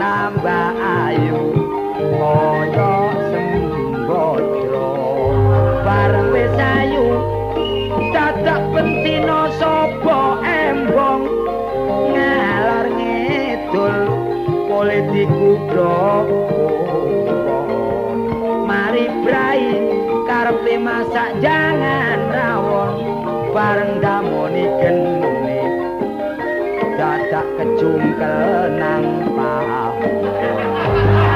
tambah ayu kaya sembodro bareng wis ayu dadak pentina sapa embong. Ngalor ngidul politiku mari brai karepe masak jangan rawon. Bareng damoni ចាក់កជុំកើណាំងបា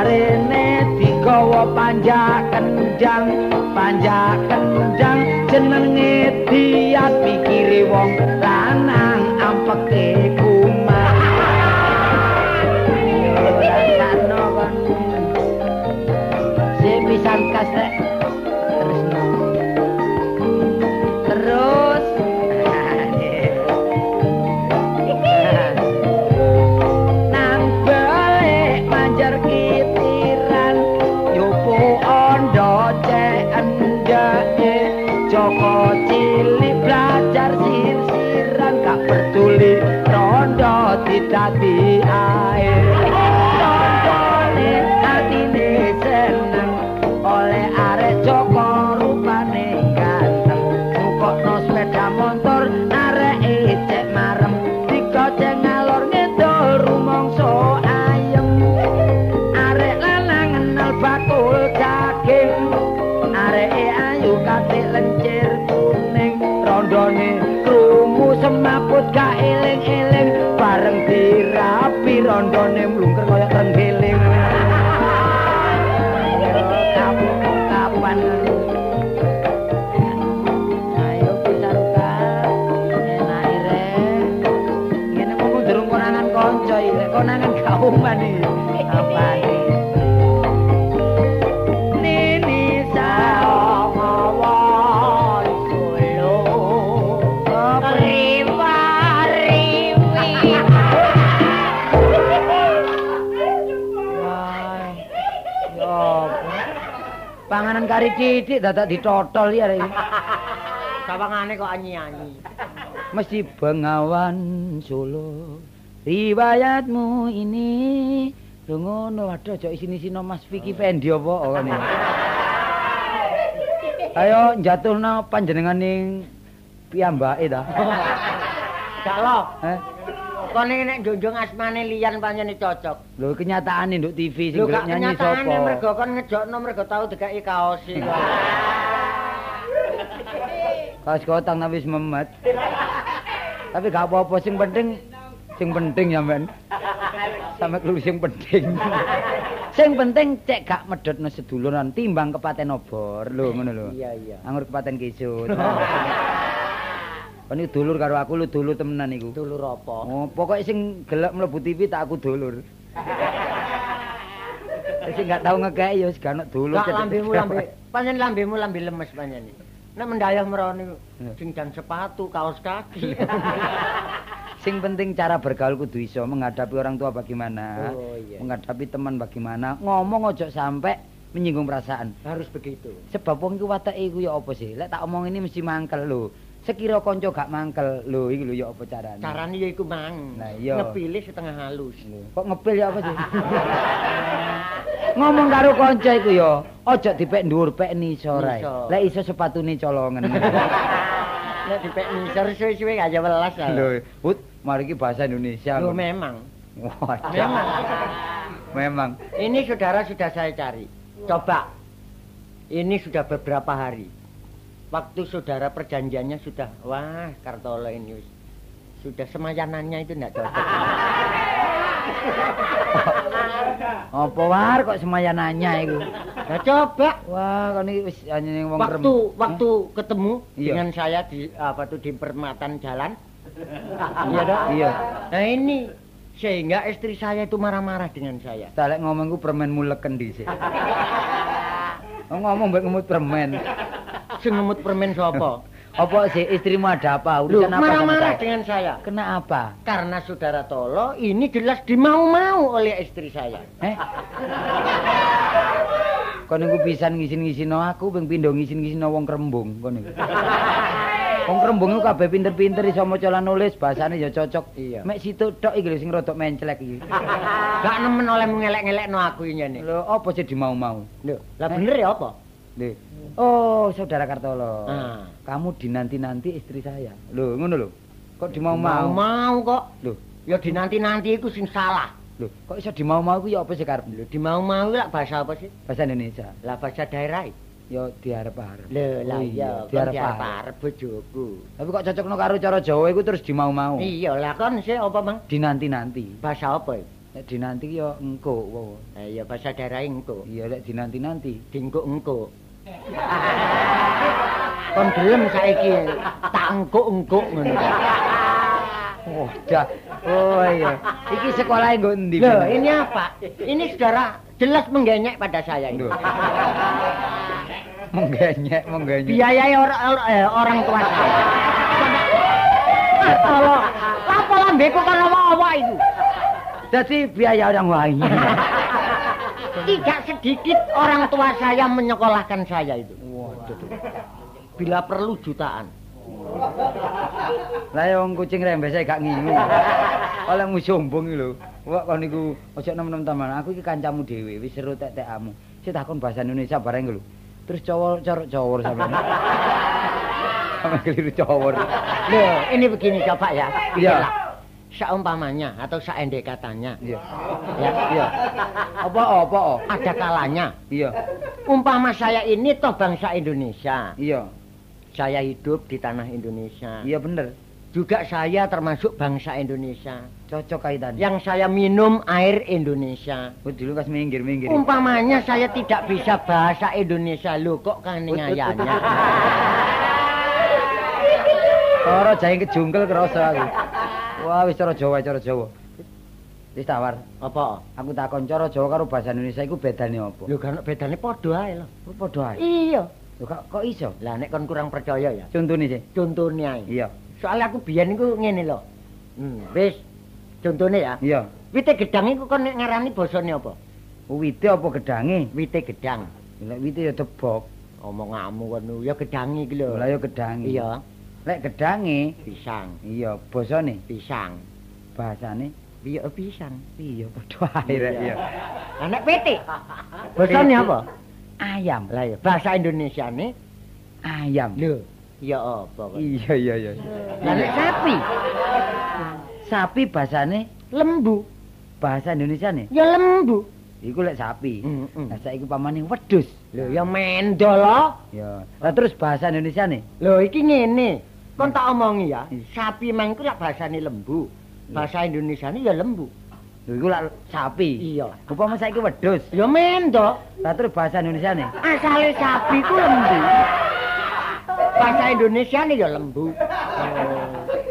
jarene digawa panjak kendang panjak kendang jenenge diat pikiri wong lanang ampeke kumang sing bisa saber. Dadak kecungkel nang kari titik dadak ditotol ya iki. Sawangane kok anyi-anyi. Mesti Bengawan Solo. Riwayatmu ini lho ngono waduh aja isini-sino Mas Vicky Fendi apa ngene. Ayo jatuhna panjenengan ning piyambake ta. Gak Eh? Kone nek njunjung asmane liyan pancene cocok. Lho kenyataane nduk TV sing nyanyi sapa? Lho kenyataane mergo kon ngejokno mergo tau dekaki kaos iki. Kaos kotang tapi wis memet. tapi gak apa-apa sing penting sing penting ya men. Sampe kuwi sing penting. sing penting cek gak medhotno seduluran timbang kepaten obor lho ngono lho. Iya iya. Anggur kepaten kisut. Kon iki dulur karo aku lu dulur temenan iku. Dulur apa? Oh, pokoke sing gelek mlebu TV tak aku dulur. Sing gak tau ngekek ya sing gak dulur. Gak lambemu lambe. Panjen lambemu lambe lemes panjen iki. Nek mendayah merone sing dan sepatu, kaos kaki. sing penting cara bergaul kudu iso menghadapi orang tua bagaimana. Oh, iya. Menghadapi teman bagaimana. Ngomong ojo sampai menyinggung perasaan. Harus begitu. Sebab wong iku watake iku ya apa sih? Lek tak omong ini mesti mangkel lho. Sekira kanca gak mangkel. Lho iki lho ya apa carane? Carane ya iku mang. Nah, iya. Ngepilih setengah halus. Lho, Kok ngepil ya apa sih? Ngomong karo kanca iku ya, aja dipek dhuwur pek nisor ae. Lek iso sepatune colongan. Nek dipek nisor suwe-suwe gak ya welas. Lho, Put, mari iki bahasa Indonesia. Lho memang. Memang. Memang. Ini saudara sudah saya cari. Coba. Ini sudah beberapa hari. Waktu saudara perjanjiannya sudah, wah Kartolo ini. Sudah semayanannya itu enggak cocok. Apa war kok semaya nanya iku? Nah coba Wah, wis anjene wong waktu waktu ketemu Iya. dengan saya di apa tuh di perempatan jalan. iya dong. Iya. Nah ini sehingga istri saya itu marah-marah dengan saya. Tak lek ngomong ku permen muleken dhisik. Ngomong mbek ngemut permen. Sing ngemut permen sapa? Apa sih istrimu ada apa? Urusan apa marah-marah saya? dengan saya. Kenapa? Karena saudara Tolo ini jelas dimau-mau oleh istri saya. Eh? Kon niku pisan ngisin-ngisino aku ping pindho ngisin-ngisino wong Krembung kon niku. Wong Krembung iku kabeh pinter-pinter iso maca lan nulis, bahasane ya cocok. Iya. Mek situ tok iki lho sing rodok menclek iki. Gak nemen oleh ngelek-ngelekno aku ini nih. Lho, apa sih dimau-mau? Lho, lah bener ya apa? Lho. Oh, saudara Kartolo. Ah. Kamu dinanti-nanti istri saya. Lho, ngono lho. Kok dimau-mau? Mau kok. Lho, Ya dinanti-nanti iku sing salah. lho, kok iso dimau-mau ku ya apa sih karep? Lho, dimau-mau lah bahasa apa sih? Bahasa Indonesia. Lah bahasa daerah. Ya diarep-arep. Lho, lah Oh iya, diarep-arep. diarep bojoku. Tapi kok cocokno karo cara Jawa iku terus dimau-mau. Iya, lah kon sih apa, Bang? Dinanti-nanti. Bahasa apa? ya? Nek dinanti ya engko. Eh, iya bahasa daerah engko. Iya lek dinanti-nanti. Dingkuk-engkuk. Kon gelem saiki tak engkuk-engkuk ngono. Oh, dah. Oh iya. Iki sekolah nggo endi? Loh, ini apa? Ini saudara jelas menggenyek pada saya ini. Menggenyek, menggenyek. Biayai orang eh, orang tua saya. Kalau apa lambeku kan apa-apa itu? Jadi biaya orang lain. Tidak sedikit orang tua saya menyekolahkan saya itu. Waduh. Bila perlu jutaan. Lah wong kucing rembes gak ngingu. Oleh mu sombong iki lho. Wah kon niku aja nem-nem teman. Aku iki kancamu dhewe, wis seru tek-tekamu. Sik takon bahasa Indonesia bareng lho. Terus cowor corok cowor sampean. Sampe keliru cowor. Loh, ini begini coba ya. Iya. Seumpamanya atau seendekatannya. Iya. Ya. Iya. Apa apa? Ada kalanya. Iya. Umpama saya ini toh bangsa Indonesia. Iya. Saya hidup di tanah Indonesia. Iya bener. Juga saya termasuk bangsa Indonesia. Cocok kaitannya. Yang saya minum air Indonesia. Oh, dulu kas minggir-minggir. Umpamanya saya tidak bisa bahasa Indonesia. Loh kok kan ngayanya. ut. Cara jahe kejungkel kerasa aku. Wah, wis cara Jawa, cara Jawa. Wis tawar. Apa? Aku takon cara Jawa karo bahasa Indonesia iku bedane apa? Lho kan bedane padha ae lho. Oh, padha ae. Iya. Lho kok kok iso? Lah nek kon kurang percaya ya. Contone sih. Contohnya ae. Iya. Soalnya aku biyen iku ngene lho. Hmm, wis. Contohnya ya. Iya. Wite gedang iku kon nek ngarani basane apa? Wite apa gedange? Wite gedang. Lek wite ya debok. Omonganmu kono ya gedangi iki lho. Lah ya gedange. Iya, Lek gedange pisang, iya basane pisang. bahasane Iya pisang. iya padha ae rek iya. Lah nek pete. Basane apa? Ayam. Lah ya bahasa Indonesia nih. Ayam. Lho, ya apa? Iya iya iya. Lah nek sapi, Sapi bahasane lembu. bahasa Indonesia nih. Ya lembu. Iku lek sapi. Heeh. Nah saiki pamane wedhus. Lho ya mendol loh. Ya. Lah terus bahasa Indonesia nih. Lho iki ngene. Kon tak omongi ya. Iya. Sapi mang iku lak bahasane lembu. Bahasa Indonesia ya lembu. Lho iku lek sapi. Iya. Upama saiki wedhus. Ya mendol. Lah terus bahasa Indonesia nih. Asale sapi ku lembu. Bahasa Indonesia nih ya lembu.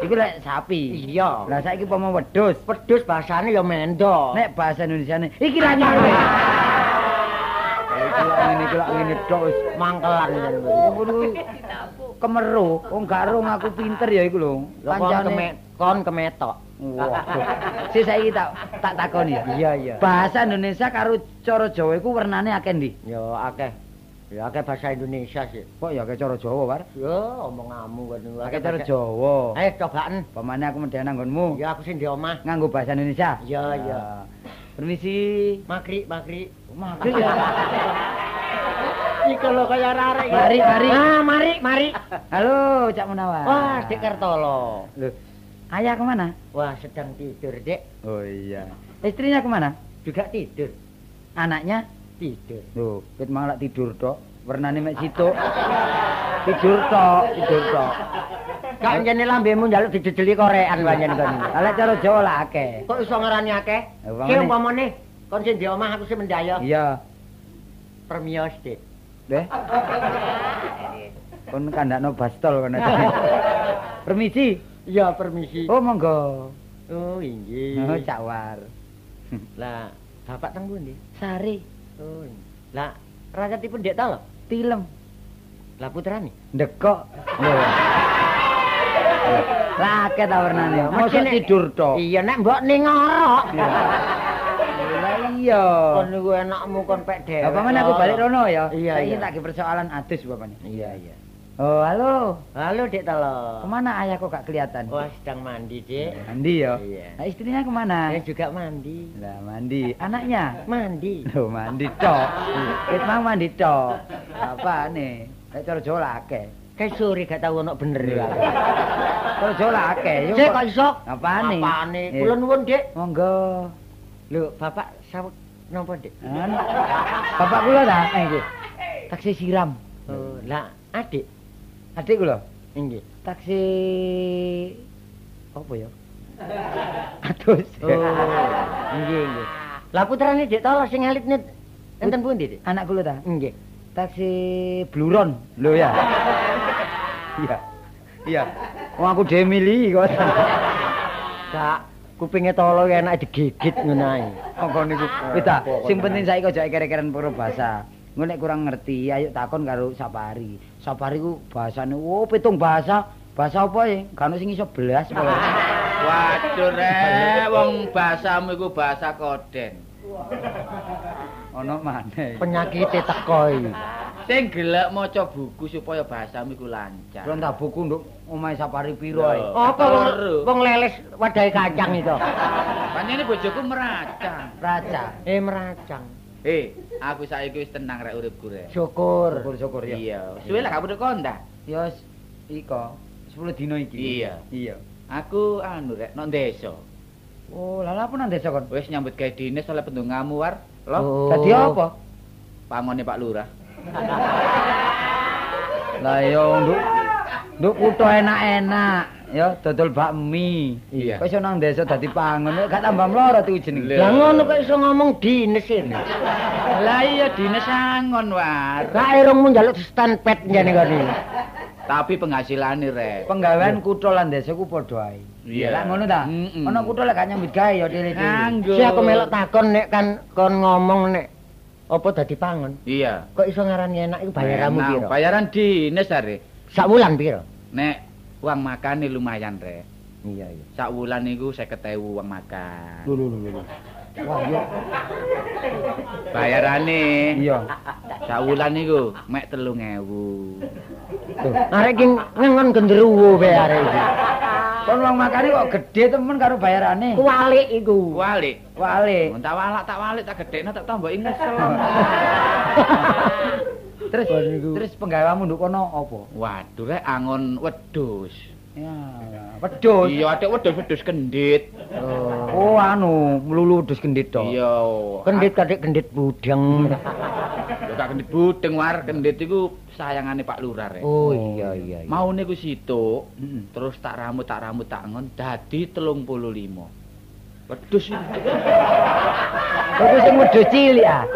Iku lek sapi. Iya. Lah saiki upama wedhus. Pedus bahasane ya mendol. Nek bahasa Indonesia nih. Iki ra nyare. Lak ngene iki lak ngene tok wis. mangkelan kemeru. Wong gak rung aku pinter ya iku lho. Lah kon keme kon kemetok. Waduh. Si saiki tak tak takoni ya. Iya iya. Bahasa Indonesia karo cara Jawa iku wernane akeh ndi? Ya akeh. Ya akeh bahasa Indonesia sih. Kok ya kayak cara Jawa, War? Yo omonganmu kan. Pakai cara Jawa. Ayo cobaan. Pamane aku medhe nanggonmu. Ya aku sing di omah. Nganggo bahasa Indonesia. Iya, iya. Permisi. Makri, makri. Ya. Iki lho kaya arek. Mari, mari. Ah, mari, mari. Halo, Cak Munawar. Wah, Dik Kertolo. Loh, ayah kemana? Wah, sedang tidur, Dik. Oh iya. Istrinya kemana? Juga tidur. Anaknya? Tidur. Loh, ket malah tidur tok. Warnane mek situk. Tidur tok, tidur tok. Kak jane lambemu njaluk dijejeli korean panjen kon. Ala cara Jawa lah akeh. Kok iso ngarani akeh? Ki umpamane kon sing di omah aku sing mendaya. Iya. Permios, Dik. Deh. Kon kandakno bastol kon. Permisi. Iya, permisi. Oh, monggo. Oh, inggih. Oh, Cak War. Lah, bapak teng pundi? Sari, Oh. Lah, rakyatipun Dek ta lho. tilem, Lah putrane. ndekok. Lah akeh ta warnane. Mosok tidur tok. Iya, nek mbok ning ngorok. Iya. Kon niku enakmu kon pek dhewe. Apa mana aku balik rono ya? Iya, Saiki iya. tak ke persoalan adus bapaknya. Iya, iya. Oh, halo. Halo, Dek ta lho. Kemana ayah kok gak kelihatan? Wah, sedang mandi, Dik. Mandi ya? Iya. Nah, istrinya kemana? Saya juga mandi. Lah, mandi. Anaknya? Mandi. Loh, mandi tok. Wis mang mandi tok. Apa nih? Kayak cara Jawa lah akeh. Kayak sore gak tau ono bener ya. Cara Jawa akeh. Yo, Sik kok iso? Apane? Apane? Eh. Kula nuwun, Dik. Monggo. Lho, Bapak sawet napa, Dik? An. Bapak kula ta? Eh, iki. Taksi siram. Oh, lah adik Adik kula. nggih. Taksi apa ya? Atus. Oh, nggih, nggih. Lah putrane Dik Tolo sing alitne enten pundi, Dik? Anak kula ta? Nggih. Taksi Bluron. Lho ya. Iya. Iya. Wong aku dhewe milih kok. Kak, kupinge Tolo enak digigit ngono ae. Monggo niku. Wis ta, sing penting saiki aja kere-keren pura bahasa. Engko nek kurang ngerti, ayo takon karo Sapari. Sapari ku bahasane oh pitung bahasa. Bahasa apa ya? Gak ono sing iso belas kok. Waduh rek, wong bahasamu iku bahasa koden. Ono maneh. Penyakite teko iki. Sing gelek maca buku supaya bahasamu iku lancar. Kron tak buku nduk omahe Sapari piro ae. Apa wong leles wadahe kacang itu? Panjene bojoku meracang. Raca. Eh meracang. Eh, aku saiki wis tenang rek uripku rek. Syukur. Syukur-syukur ya. Iya, suwe lah gak padha kondak. Ya iko 10 dino iki. Iya. Iya. Aku anu rek nang desa. Oh, lha apa nang desa kon? Wis nyambut gawe dinas oleh pendungamu war. Lho, Oh. Dadi apa? pangone Pak Lurah. Lah yo nduk nduk kutha enak-enak ya dodol bakmi. Iya. Kok iso nang desa dadi pangon gak tambah mloro tuh jenenge. Lho. Lah ngono kok iso ngomong dines ini. Lah iya dinas angon war. Lah irungmu njaluk stand pet jane kene. Tapi penghasilane rek. Penggawean kutha lan desa ku padha ae. Iya. Lah ngono ta? Ana kutha lek gak nyambut gawe ya dhewe Nganggo. Si aku melok takon nek kan kon ngomong nek apa dadi pangon. Iya. Kok iso ngarani enak iku bayaramu Enak, piro? Bayaran dinas are. Sak wulan piro? Nek uang makane lumayan rek. Iya iya. Sak wulan niku 50.000 uang makan. Lho lho lho. Wah, yo. Bayarane Iya. sak wulan niku mek 3.000. Tuh. Arek ki ngengon genderuwo bae arek iki. Kon wong makane kok gedhe temen karo bayarane. Kualik iku. Walik. Wale. Tak walak tak walik tak gedhekno tak tambah ngesel. Terus terus penggaweanmu nduk kono apa? Waduh rek angon wedhus. Ya, wedhus. Iya, adek wedhus-wedhus kendit. Oh, anu, melulu wedhus kendit to. Iya. Kendit kadek kendit budeng. Ya gak kendit budeng war, kendit iku sayangane Pak Lurah rek. Oh iya iya. iya. Mau niku situk, Heeh. terus tak rambut tak rambut tak ngon dadi 35. Wedhus iki. Wedhus sing wedhus cilik ah.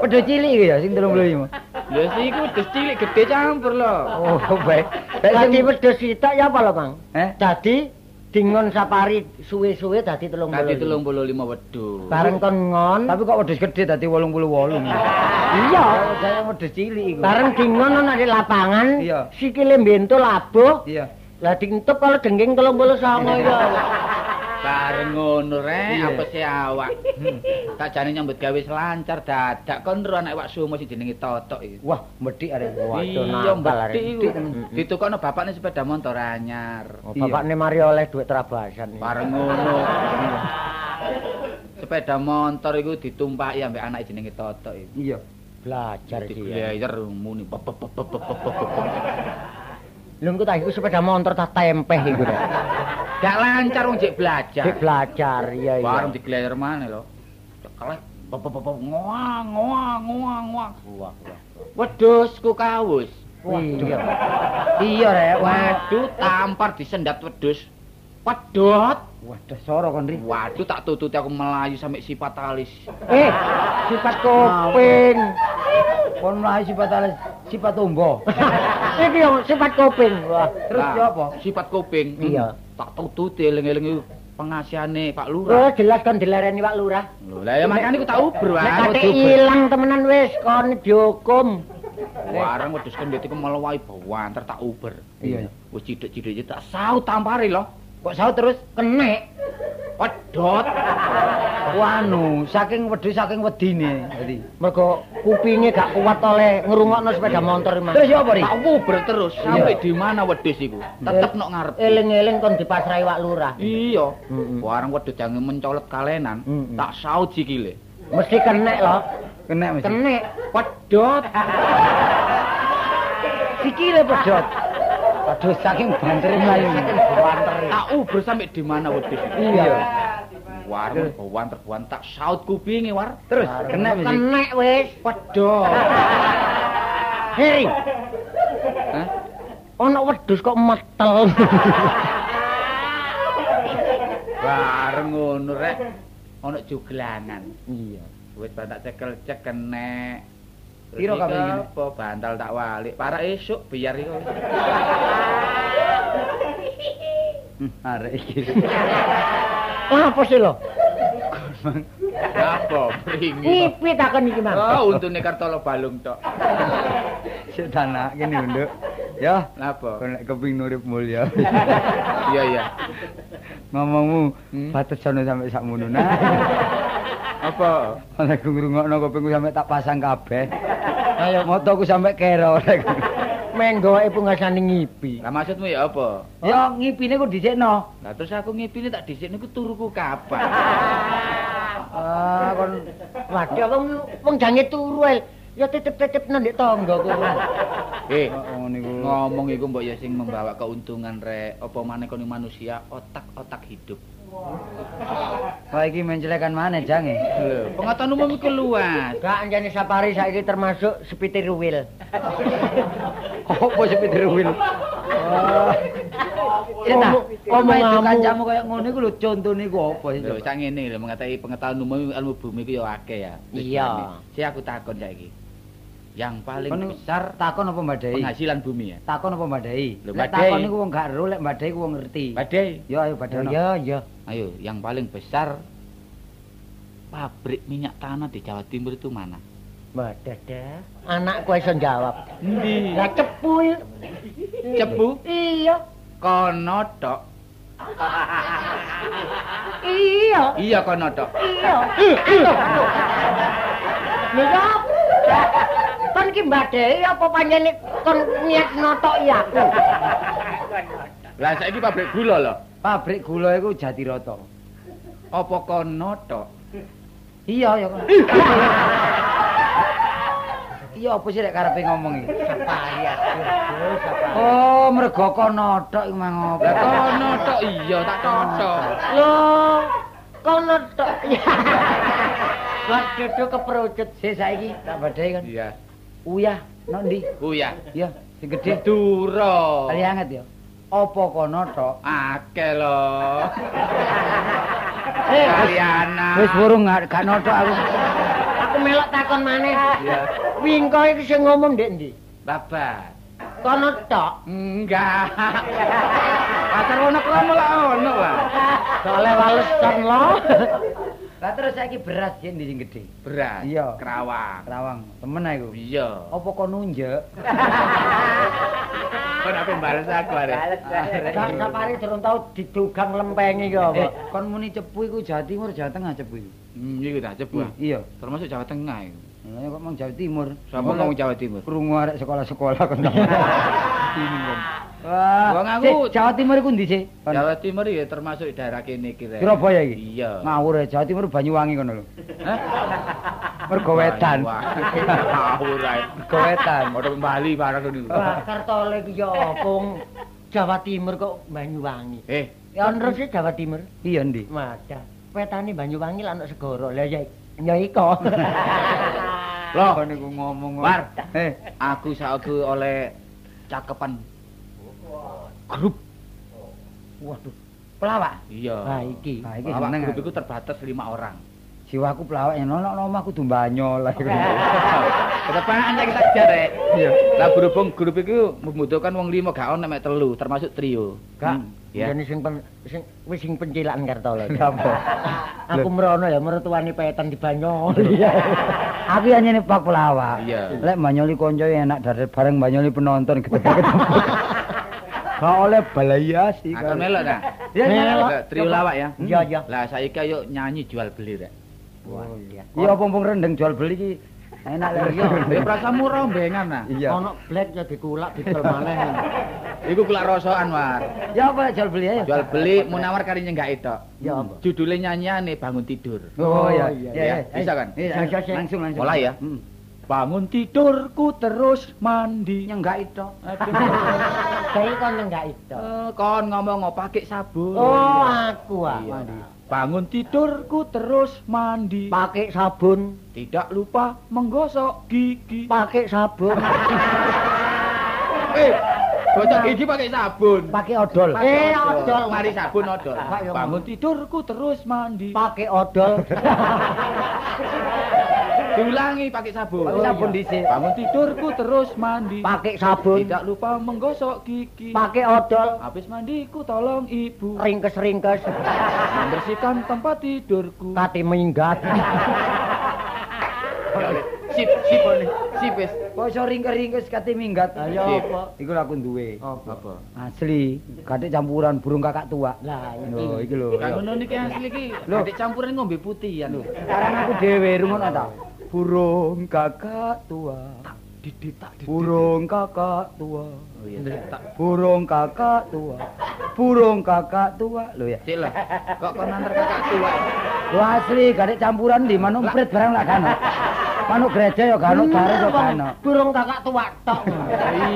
Wedhus cilik iki ya sing 35. Ya sih iku wedhus cilik gede campur lho. Oh, baik. Baik Dadi sing wedhus sitok ya apa lho, Bang? Eh? Dadi dingon sapari suwe-suwe dadi 30. Dadi 35 wedhus. Bareng kon ngon. Tapi kok wedhus gede dadi 88. Iya. Saya wedhus cilik iku. Bareng dingon ana di lapangan. Iya. Sikile mbentul labuh. Iya. Lah dientep kalau dengking 39 iku. Bareng ngono rek, apa sih awak? Tak jane nyambut gawe selancar dadak kon ro anak wak sumo sing jenenge Totok iki. Wah, medhik arek. Waduh, Iya, nakal, arek. iku. Mm-mm. Ditukokno bapakne sepeda motor anyar. Oh, bapakne mari oleh duit terabasan. Bareng ngono. Sepeda motor iku ditumpaki ambek anak jenenge Totok iku. Iya. belajar. Ya. glayer muni Lho engko tak iku sepeda motor tak tempeh iku. Gak lancar wong jek belajar. Dik belajar, iya iya. Bareng di glayer mana lho. Cekelek pep ngoang ngoang ngoang ngoang. Wah. Wedhus ku kawus. Iya. Iya rek. Waduh, tampar disendat wedhus. Pedot. Waduh, soro kon ri. Waduh, tak tututi aku melayu sampai sifat alis. Eh, sifat kuping. Kon mlayu sifat alis, sifat umbo. Iki yo sifat kuping. Wah. Terus yo apa? Sifat kuping. Iya. Tak tututi eling-eling pengasihane Pak Oh, Lurah. jelas kan dilereni Pak Lurah. Lho, lah ya makane ku tak uber wae. Nek kate ilang temenan wis kon dihukum. Warang wedhus kendhit iku melewai bawanter tak uber. Iya. Wis cidhek-cidhek tak saut tampari lho. Kok saut terus Kenek. Pedot. wanu saking wedhus saking wedine dadi. Mergo kupinge gak kuat oleh ngrungokno sepeda motor Mas. Terus apa ri? Tak uber terus sampai di mana wedhus iku. Tetep nok ngarep. Eling-eling kon dipasrahi Pak Lurah. Iya. Mm-mm. Warang wedhus jange mencolot kalenan, tak saut sikile. Mesti kenek lho. Kenek mesti. Kenek. Pedot. Sikile pedot. Aduh saking bantere mlayu. Tak uber sampai di mana iku. Iya. Bawanter bawan tak saut kupinge war. Terus kenek mesti. Kenek wis. Pedot. Hei, Hah? ana wedhus kok metel. Bareng ngono rek. Ana juglanan. Iya. Wis tak cekel cek kenek. Piro kabeh iki? Apa bantal tak walik. Para esuk biar iku. Hmm, Arek iki. Lah apa sih lho? Apa pringi? Ngipi takon iki, Mas. Oh, untune kartolo balung tok. Sik tanak kene nduk. Ya, Napa? nek keping urip mulya. Iya iya. Ngomongmu Hmm? batesono sampe sakmono. Nah, Apa? ana ku ngrungokno kupingku sampe tak pasang kabeh. Ayo motoku sampe kero. rek. Menggoe pungasane ngipi. Lah maksudmu ya apa? Ya ngipine ku dhisikno. Lah terus aku ngipine tak dhisikne ku turuku kapan? Ah, kon Waduh, wong wong jange turu el. Ya titip-titip nang ndek tangga kowe. Eh, Oh, niku. ngomong iku mbok ya sing membawa keuntungan rek. Apa maneh kono manusia otak-otak hidup. Wah iki mencelekan mana jange? Lho, pengetahuan umum iku luas. Gak anjane safari saiki termasuk sepitir wheel. Opo sepitir wil? Wah. Cita, Ngomong- ngomong ngomong kancamu kaya ngono iku lho contone iku apa sih? Lho, sak ngene lho mengetahui pengetahuan umum ilmu bumi iku ya akeh ya. Iya. Si aku takon saiki. Yang paling Kon besar takon apa mbadai? penghasilan bumi ya. Takon apa mbadai? Lek mbadai. takon iku wong gak ero, lek mbadai ku wong ngerti. Badai. Yo ayo badono. Ya ya. Ayo, yang paling besar pabrik minyak tanah di Jawa Timur itu mana? Badada. Anakku iso jawab. Endi? Lah cepu. Cepu Iya. kono tok. Iya. Iya kono tok. Iya. Lha Kon ki mbadai apa panjene kon niat notok ya aku. Lah saiki pabrik gula lho. Pabrik gula iku Jatiroto. Apa kono tok? Iya ya kon. Iya apa sih lek karepe ngomong iki? Oh, mergo kono tok iku mang opo? Lah kono tok iya tak cocok. Lho, kono tok. Waduh tuh keperucut. Sik saiki tak badai kan. Iya. Uyah, nok ndi? Kuya. Iya, sing gedhe. Duro. Kali anget ya. Apa kono tok? Akeh lho. Eh, Kaliana. Wis burung gak gak notok aku. aku melok takon maneh. Iya. Wingko iki sing ngomong ndek ndi? Babat. Kono tok. Enggak. Pasar ono kono lah ono lah. Soale walesan lo. Lah terus saiki beras yen ndi sing gedhe? Beras. Iya. Kerawang. Rawang, temen aku. Iya. Apa kok nunjuk? Kon ape bales aku arek. Gak sapare durung tau didugang lempengi Eh, apa. kon muni cepu iku Jawa Timur, Jawa Tengah cepu iku. Hmm, iku ta cepu. Iya. Termasuk Jawa Tengah iku. Lah kok mang Jawa Timur. Sapa ngomong Jawa Timur? Krungu arek sekolah-sekolah kon. Ini kon. Wah, Wong aku- Jawa Timur iku ndi sih? Jawa Timur ya termasuk daerah kene iki. Rek. Surabaya iki. Iya. Ngawur ya, Jawa Timur Banyuwangi kono lho. Hah? Mergo wedan. Ngawur ae. Mergo wedan. Padha Bali barang niku. Wah, Kartole ki ya wong Jawa Timur kok Banyuwangi. Eh, Ya terus sih Jawa Timur. Iya ndi? Madah. Wetane Banyuwangi lan segoro. Lah ya ya iko. Loh. Niku ngomong. War. Eh, aku saiki oleh cakepan grup. waduh. Pelawak. Iya. Nah iki. Nah, iki Awak seneng. grup aku. iku terbatas lima orang. Jiwaku pelawak yang nono omah kudu banyol lah. Kedepan kita kejar rek. Iya. Lah berhubung grup itu membutuhkan wong lima gak ono mek telu termasuk trio. Kak, Hmm, ya. jane sing pen sing wis sing pencilaan Kartolo. Apa? Aku merono ya mertuane petan di Banyol. Aku hanya nih pak pelawak. Lek banyoli konco enak dari bareng banyoli penonton ketemu-ketemu. Gak oleh balaya sih. Akan melok ta? Ya, Melok. ya. Melok, Trio lawak ya. Iya, iya. Lah saiki ayo nyanyi jual beli rek. Wah, iya. Iya pompong rendeng jual beli ki enak lek. Iya, ya prasamu rombengan nah. Iya. Ono black ya dikulak didol maneh. Iku kulak rosokan war. Ya apa jual beli aja. Jual beli munawar kari nyenggak itu. Ya apa? Judulnya nyanyiane bangun tidur. Oh iya. iya, iya. Bisa kan? Langsung langsung. Mulai ya? Bangun tidurku terus mandi. Nyenggak itu. Saya kon enggak itu. Eh, kon ngomong pakai sabun. Oh, aku ah. Iya. Bangun tidurku terus mandi. Pakai sabun, Tidak lupa menggosok gigi. pakai sabun. Eh, gosok gigi pakai sabun. Pakai odol. Eh, odol. Mari sabun odol. Bangun tidurku terus mandi. Pakai odol. Diulangi pakai sabun. Pakai sabun dhisik. Bangun tidurku terus mandi. Pakai sabun. Tidak lupa menggosok gigi. Pakai odol. Habis mandiku tolong ibu Ringkes-ringkes. membersihkan tempat tidurku. Kati minggat. Sip, sip, sip, wis. Kok iso ringkes-ringkes kate minggat. Ayo apa? Iku aku duwe. Apa? Asli, kadek campuran burung kakak tua. Lah, Lho, iki. lho. Kan ngono niki asli iki. Adik campuran ngombe putihan lho. Sekarang aku dhewe rungono ta. Burung kakak tua. Didik tak didik. Burung kakak tua. Oh iya. Tak Burung kakak tua. Burung kakak tua. Lho ya. Lah. Kok kon antar kakak tua? Lho asli kadek campuran di manuk prit barang lak kan. Manuk gereja ya kan, bareng ya kan. Burung kakak tua tok.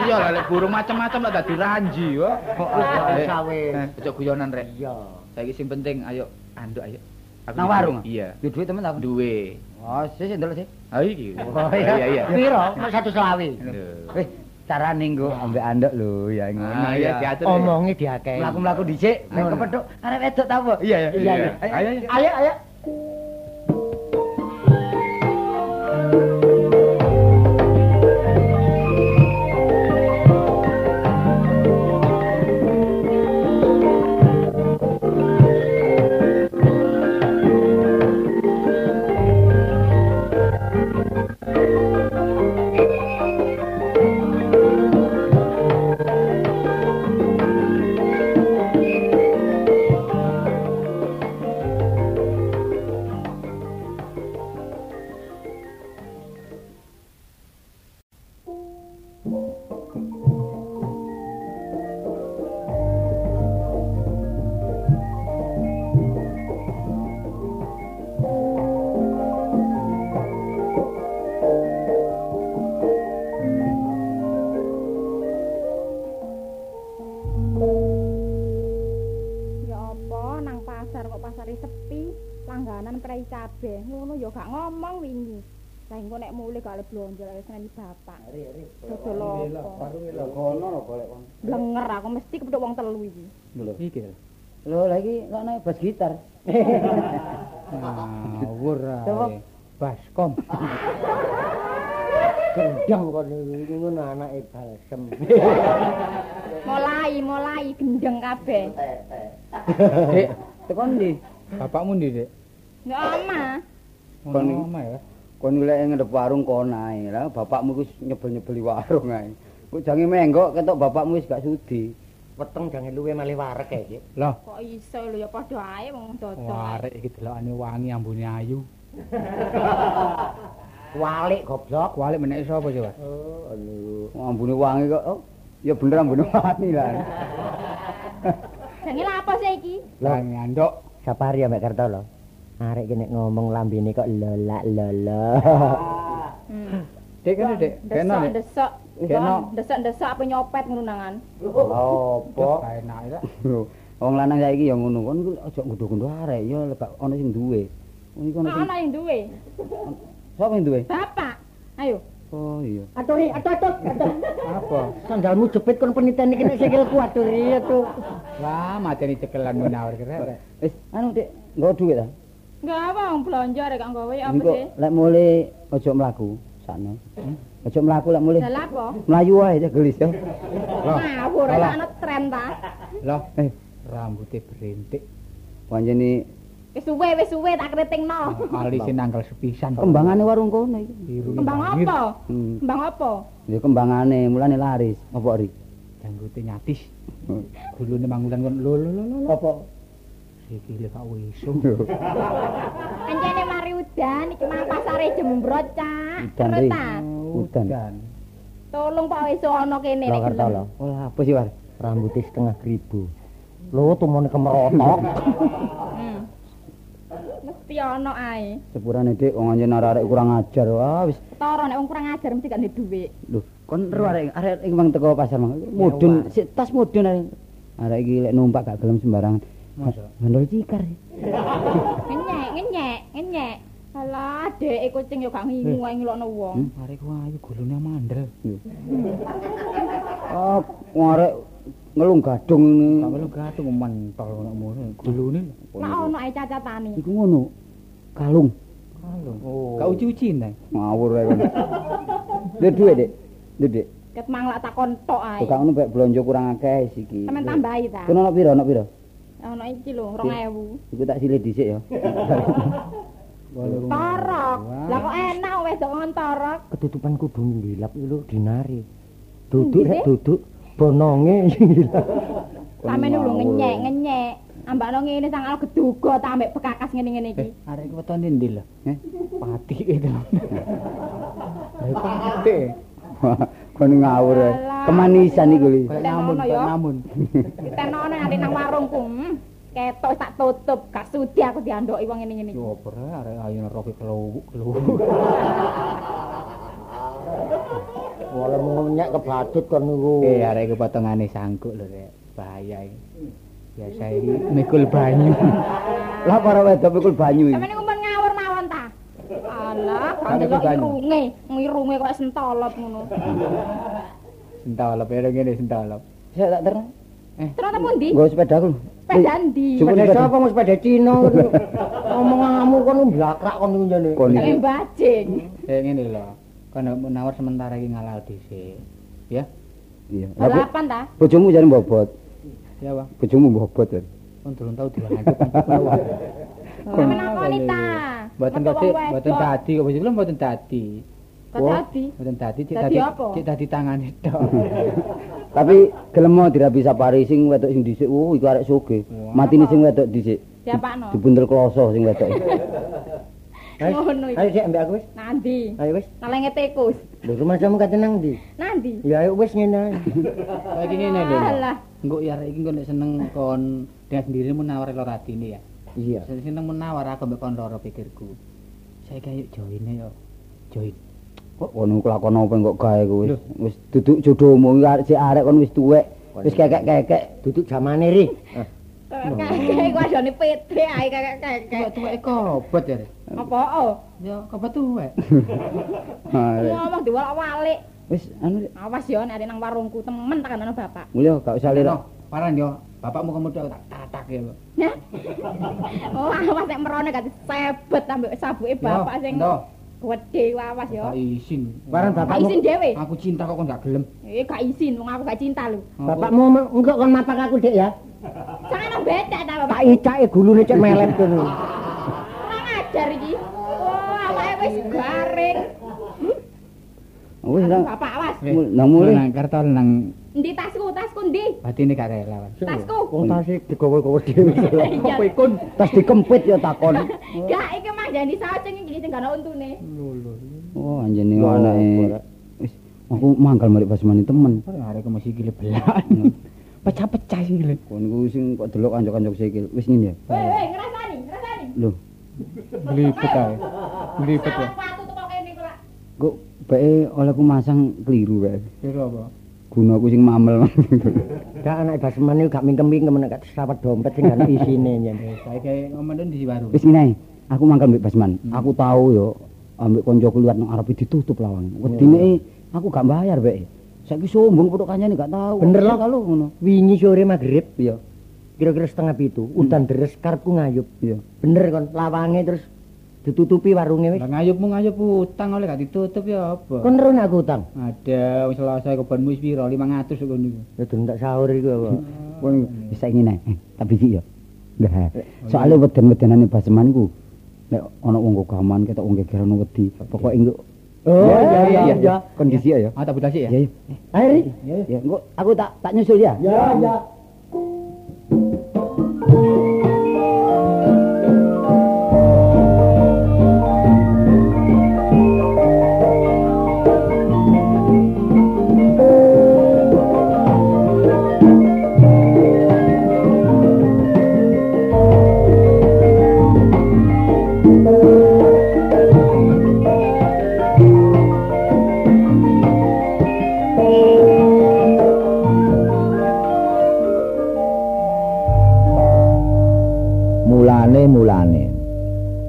Iya lah lek burung macam-macam lah dadi ranji yo. Kok ada Eh, sawe. Ojo guyonan rek. Iya. Saiki sing penting ayo anduk ayo. Aku Nang duwe. warung? Iya. Yo duit temen aku. Duwe. Oh, sih sih ndelok sih. Ah iki. Oh, iya iya. Piro? Kok satu selawi. Duh. Wis carane nggo ambek andek lho ya ngono Ah, iya ya. diatur. Omongi diakei. Mlaku-mlaku dhisik, nek Ngono. kepethuk arek wedok ta apa? Iya ya. Iya, iya. Ayo ayo. Ayo, ayo. Mulai gendeng kabeh. Dek, tekan ndi? Bapakmu ndi, Dik? Ya omah. Kon omah ya. kon golek ngendep warung kon ae. Lah bapakmu wis nyebel-nyebeli warung ae. Kok jange menggok ketok bapakmu wis gak sudi. Weteng jangan luwe malih warek kae iki. Lah, Kok iso lho ya padha ae wong dodol. warek iki delokane wangi ambune ayu. Walik goblok. Kualik menek sapa coba? Oh, aduh. Ambune wangi kok. Ya bener ambune wangi lah. Lha apa sih iki? Lah ngandok. Sapari ya Mbak Kartolo. Arek iki nek ngomong lambene kok lolak lolo. Hmm. Dek kene dek. Kena dek. Desok, Kena. desok, desok apa nyopet ngono nangan. Gak enak ya. Wong lanang saiki ya ngono. Kon aja ngundhuh-ngundhuh arek ya lebak ana sing duwe. Nah, sing duwe. sapa sing duwe? Bapak. Ayo. Oh iya. Aturi, atut, atut. Apa? Sandalmu jepit kon peniten iki nek sikilku aturi atuh. Lah, mateni cekelan menawar kere. Wis anu Dik, nggo dhuwit ta? Enggak apa wong belanja rek kok gawe apa Engko sih? lek mulai aja mlaku sakno. Aja mlaku lek mulai. Lah apa? Mlayu wae aja gelis ya. Ngawur Lah. ana tren ta. Lah, Eh, rambutnya berintik. panjene Wis suwe, wis suwe tak kritingno. Alise nanggal sepisan. kembangane warung kono iki. Kembang apa? Hmm. Kembang apa? Ya kembangane mulane laris. Apa ri? Janggote nyatis. Gulune mangulan kon lho lho lho lho. Apa? Sikile Pak Wisu. Anjene mari udan iki mah pasare jembrot, Cak. Udan? Udan. Tolong Pak Wiso ana kene Lah nek gelem. Olah apa sih war? Rambutnya setengah ribu. Lho tumone kemerotok. Hmm. Mesti ana ae. Sepurane Dik wong anjen arek kurang ajar. Wah wis Toro nek wong kurang ajar mesti gak ndek dhuwit. lho kon ero arek arek mang teko pasar mang. Mudun sik tas mudun arek. Arek iki lek numpak gak gelem sembarangan. Masa? Ngandol cikar. Ngenyek, ngenyek, ngenyek. Alah, dek kucing yo gak ngingu ae ngelokno wong. Hmm? Arek ku ayu gulune mandel. Oh, arek ngelung gadung ini. Lu gatung mentol ngono ngono. Gulune. Lah ono ae cacatane. Iku ngono. Kalung. Oh. Kak uci-uci nang. Ngawur ae kon. Duit duit, Dik. Duit, Dik. Ket manglak takon tok ae. Kok ngono mek blonjo kurang akeh iki. Sampeyan tambahi ta. Kono ono piro? Ono piro? Ono iki lho 2000. Iku tak silih dhisik ya. Torok. Lah kok enak wedok ngon torok. Ketutupan kudu ngilap iki lho dinari. Duduk rek duduk bononge. Sampeyan lho ngenyek, ngenyek. Ambakno ngene sangal geduga ta ambek bekakas ngene-ngene iki. Eh, arek iki wetone ndi lho? Eh? Pati itu. Lah pati. Kon ngawur. Kemanisan iku lho. Namun, namun. Ditenono nanti nang warungku. Ketok tak tutup, gak sudi aku diandoki wong ngene-ngene iki. Yo ora arek ayu roke kelowuk kelowuk. Wala mengunyek kebadut kon niku. Eh arek iki potongane sangkuk lho rek. Bahaya iki. Biasa iki mikul banyu. Lah para wedok mikul banyu iki. Sampeyan niku men ngawur mawon ta? Alah, kan delok irunge, ngirunge kok sentolop ngono. Sentalop ya ngene sentalop. Saya tak terang. Terus ta pundi? Nggo sepedaku. Sepeda ndi? Sepeda sapa mau sepeda Cina ngono. Omonganmu kon mblakrak kon niku jane. Kon iki. bajing. Eh ngene lho. Kan menawar sementara iki ngalah dhisik. Ya. Iya. Lah, Balapan ta? bojomu jare mbobot. Ya, Bang. Bojomu mbobot. kan? Kon durung tau dilanjut. Sampeyan nakoni ta? Mboten Apa wedok? mboten dadi kok mboten dadi. Dadi? Mboten dadi, cek Dadi cek dadi tangane tok. Tapi gelem mau dirabi sapari sing wedok sing dhisik. Oh, iku arek sugih. Wah. Matine sing wedok dhisik. Siapakno? Dibundel kloso sing wedok. Ngono Ayo iki. sik ambek aku wis. Nandi? Ayo wis. Nalenge tikus. Lho rumah kamu kate nang ndi? Nandi? Ya ayo wis ngene ae. Saiki ngene lho. Alah. Engko ya arek iki engko nek seneng kon dengan sendiri menawar lho ratine ya. Iya. Seneng menawar aku mbek kon loro pikirku. Saiki ayo join yo. Join. Kok ngono kelakon apa kok gawe ku wis duduk jodohmu iki arek sik arek kon wis tuwek. Wis kekek-kekek. Duduk zamane ri. Kakek iku adone PT ae kakek-kakek. Tuwek tuwek kobot ya. Apa oh? Ya kobot tuwek. Ha, Rek. Ngomong diwalak-walik. Wis anu. Awas yo nek nang warungku temen tekan ana bapak. mulya gak usah lira. Paran yo. Bapakmu kamu tak tatak ya. Oh, awas nek merone gak disebet ambek sabuke bapak sing Ndo, Wedhe awas ya. Kak isin. Waran bapak. Izin dhewe. Aku cinta kok kon gak gelem. Eh gak isin wong aku gak cinta lho. Bapakmu engko kon mapak aku dik ya. Jangan nang ta bapak. Icake gulune cek melet kene. Ora ngajar iki. Oh, awake wis garing. Wis bapak awas. Nang muring. Nang kerto nang Endi tasku? Tasku ndi? batine gak rela. Tasku. Wong tasik digowo-gowo dhewe. Apa iku? Tas dikempit ya takon. Gak iki mah jani sacing iki sing gak ana untune. Oh, anjene Lho, anake. Wis aku mangkal mari basmani temen. Arek kok mesti gile belan. Pecah-pecah sih gile. Kon ku sing kok delok kanca-kanca sikil. Wis ngene ya. Weh, weh, ngrasani, ngrasani. Lho, Glipet ae. Glipet ya. Salah patu teko kene kok. kok bae olehku masang keliru bae. Kira apa? Gunaku sing mamel. Gak anak basman iku gak mingkem-mingkem nek sawet dompet sing gak ana isine nyen. Saiki ngomong di warung. Wis ngene. Aku mangkal mbek Basman. Aku tahu yo ambek koncoku liwat nang arepe ditutup lawang. Wedine aku gak bayar bae. Saiki sombong podo kancane gak tahu. Bener loh. kalau ngono. Wingi sore magrib Iya. kira-kira setengah pitu udan deres karepku ngayup. Iya. Bener kon lawange terus ditutupi warunge wis. Lah ngayupmu ngayup utang oleh gak ditutup ya apa? Kon ron aku utang. Ada wis selesai kebonmu wis piro? 500 kok niku. Ya durung tak sahur iku apa. Kon wis saiki. Eh, Tak biji yo. Lah, soalnya weden-wedenane Basman ku nek ana wong kogaman ketok wong gegeran wedi. Pokoke engko Oh iya iya iya. Kondisi ya. Ah tak budasi ya? Iya, iya. Ayo. Ya, engko aku tak tak nyusul ya. Ya ya. mulane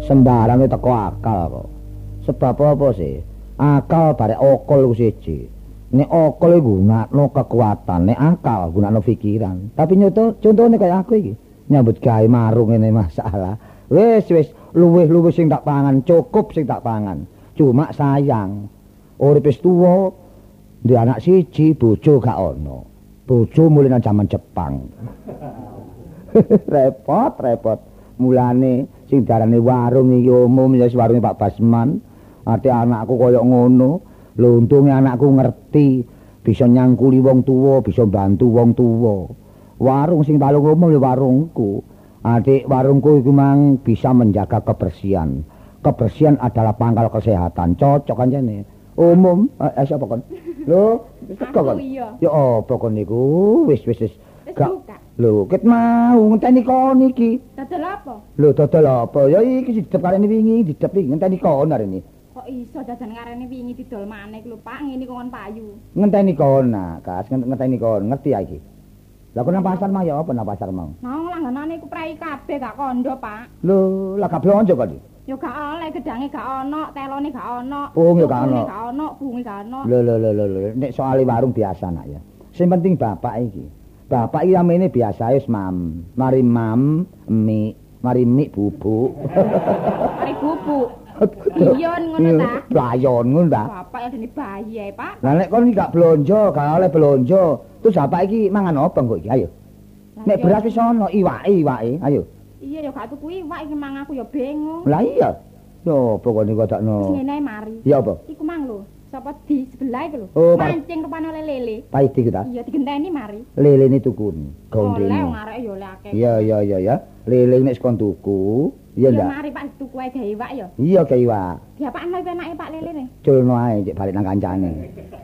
sembarange teko akal kok. Sebab apa sih? Akal bare okol ku siji. Nek okol gunakno kekuatan nek akal gunakno pikiran. Tapi nyoto contone kaya aku iki. Nyambut gawe marung ngene masalah. Wis wis luwih-luwih sing tak pangan cukup sing tak pangan. Cuma sayang. Urip wis tuwa duwe anak siji bojo gak ono. Bojo mulai jaman Jepang. Repot repot. Mulane sing darane warung iki umum ya warunge Pak Basman. Ate anakku koyo ngono. Lho untunge anakku ngerti bisa nyangkuli wong tuwa bisa bantu wong tuwa. Warung sing paling umum ya warungku. Adik warungku iku mang bisa menjaga kebersihan. Kebersihan adalah pangkal kesehatan. Cocok kan jane? Umum. Eh, eh siapa kon? Lho teko kon? ya apa kon niku? Wis wis Wis Gak-. Lho, ket mau ngenteni kon iki. Dadal apa? Lho, dodol apa? Ya iki didep karene wingi, didep iki ngenteni kon arene. Kok iso dadan ngarene wingi didol maneh lho, Pak. Ngene kok kon payu. Ngenteni kon, nah, Kas, ngent- ngenteni kon, ngerti ya iki. Lah kok nang pasar mau ya apa nang pasar mau? Nang langganane iku prai kabeh gak kondo, Pak. Lho, lah gak blonjo kok. iki? Yo gak oleh gedange gak ono, telone gak ono. Oh, ya gak ono. Gak ono, bungi gak ono. Lho, lho, lho, lho, nek soal warung biasa nak ya. Sing penting bapak iki. Bapak iki amene biasa wis mam. Mari mam, mi, mari mi bubuk. Mari bubuk. Iyon ngono ta. Playon ngono ta. Bapak ya dene bayi ae, Pak. Lah nek kon iki gak blonjo, gak oleh blonjo, terus bapak iki mangan apa engko iki? Ayo. Nek beras wis ono, iwake, iwake. Ayo. Iya yo gak tuku iwak iki mang aku yo bingung. Lah iya. Yo pokoke Wis kodakno. ngene ae mari. Ya apa? Iku mang lho. Sapa di sebelah iku lho. Oh, Pak. Mancing rupane oleh lele. Paidi kita. Iya digenteni mari. Lele ini tukun. Oleh Gondrene. wong arek yo oleh akeh. Iya, iya, iya, ya. Lele nek sekon tuku, iya ndak? mari Pak tuku ae gawe iwak yo. Iya ke iwak. Diapakno iku enake Pak lele ne. Culno ae cek balik nang kancane.